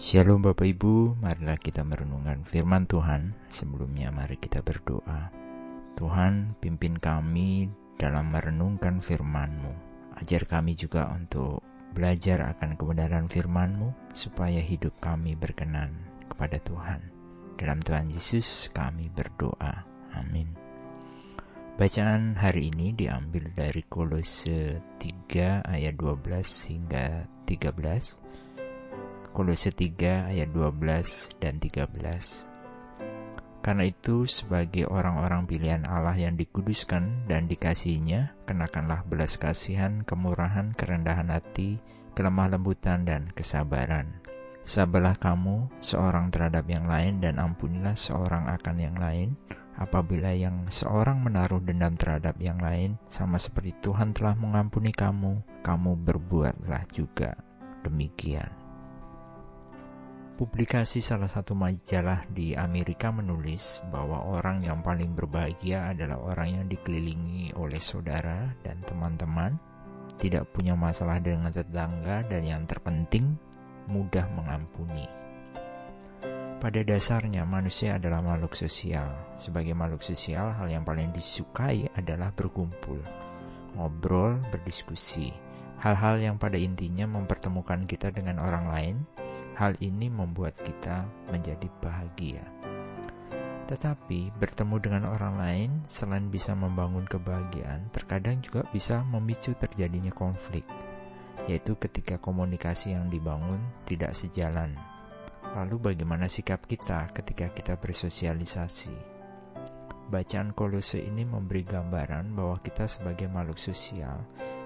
Shalom Bapak Ibu, marilah kita merenungkan firman Tuhan. Sebelumnya mari kita berdoa. Tuhan, pimpin kami dalam merenungkan firman-Mu. Ajar kami juga untuk belajar akan kebenaran firman-Mu, supaya hidup kami berkenan kepada Tuhan. Dalam Tuhan Yesus kami berdoa. Amin. Bacaan hari ini diambil dari Kolose 3 ayat 12 hingga 13 Kolose 3 ayat 12 dan 13. Karena itu sebagai orang-orang pilihan Allah yang dikuduskan dan dikasihinya, kenakanlah belas kasihan, kemurahan, kerendahan hati, kelemah lembutan, dan kesabaran. Sabarlah kamu seorang terhadap yang lain dan ampunilah seorang akan yang lain. Apabila yang seorang menaruh dendam terhadap yang lain, sama seperti Tuhan telah mengampuni kamu, kamu berbuatlah juga demikian. Publikasi salah satu majalah di Amerika menulis bahwa orang yang paling berbahagia adalah orang yang dikelilingi oleh saudara dan teman-teman, tidak punya masalah dengan tetangga, dan yang terpenting, mudah mengampuni. Pada dasarnya, manusia adalah makhluk sosial. Sebagai makhluk sosial, hal yang paling disukai adalah berkumpul, ngobrol, berdiskusi. Hal-hal yang pada intinya mempertemukan kita dengan orang lain Hal ini membuat kita menjadi bahagia. Tetapi bertemu dengan orang lain selain bisa membangun kebahagiaan, terkadang juga bisa memicu terjadinya konflik, yaitu ketika komunikasi yang dibangun tidak sejalan. Lalu bagaimana sikap kita ketika kita bersosialisasi? Bacaan kolose ini memberi gambaran bahwa kita sebagai makhluk sosial,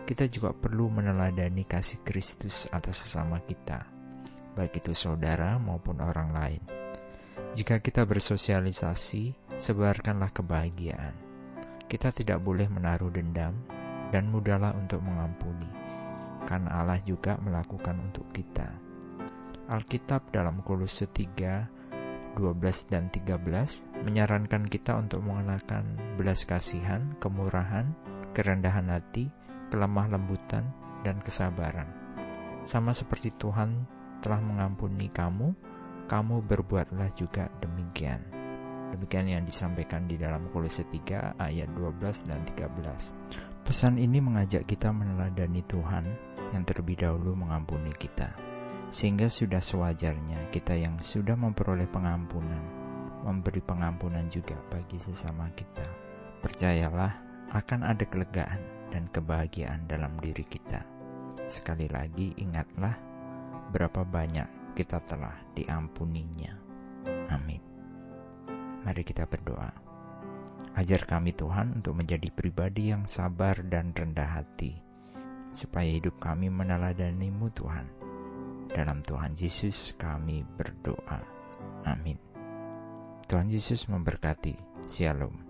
kita juga perlu meneladani kasih Kristus atas sesama kita baik itu saudara maupun orang lain. Jika kita bersosialisasi, sebarkanlah kebahagiaan. Kita tidak boleh menaruh dendam dan mudahlah untuk mengampuni, karena Allah juga melakukan untuk kita. Alkitab dalam Kolose 3, 12 dan 13 menyarankan kita untuk mengenakan belas kasihan, kemurahan, kerendahan hati, kelemah lembutan, dan kesabaran. Sama seperti Tuhan telah mengampuni kamu, kamu berbuatlah juga demikian. Demikian yang disampaikan di dalam Kolose 3 ayat 12 dan 13. Pesan ini mengajak kita meneladani Tuhan yang terlebih dahulu mengampuni kita. Sehingga sudah sewajarnya kita yang sudah memperoleh pengampunan, memberi pengampunan juga bagi sesama kita. Percayalah akan ada kelegaan dan kebahagiaan dalam diri kita. Sekali lagi ingatlah berapa banyak kita telah diampuninya. Amin. Mari kita berdoa. Ajar kami Tuhan untuk menjadi pribadi yang sabar dan rendah hati, supaya hidup kami meneladanimu Tuhan. Dalam Tuhan Yesus kami berdoa. Amin. Tuhan Yesus memberkati. Shalom.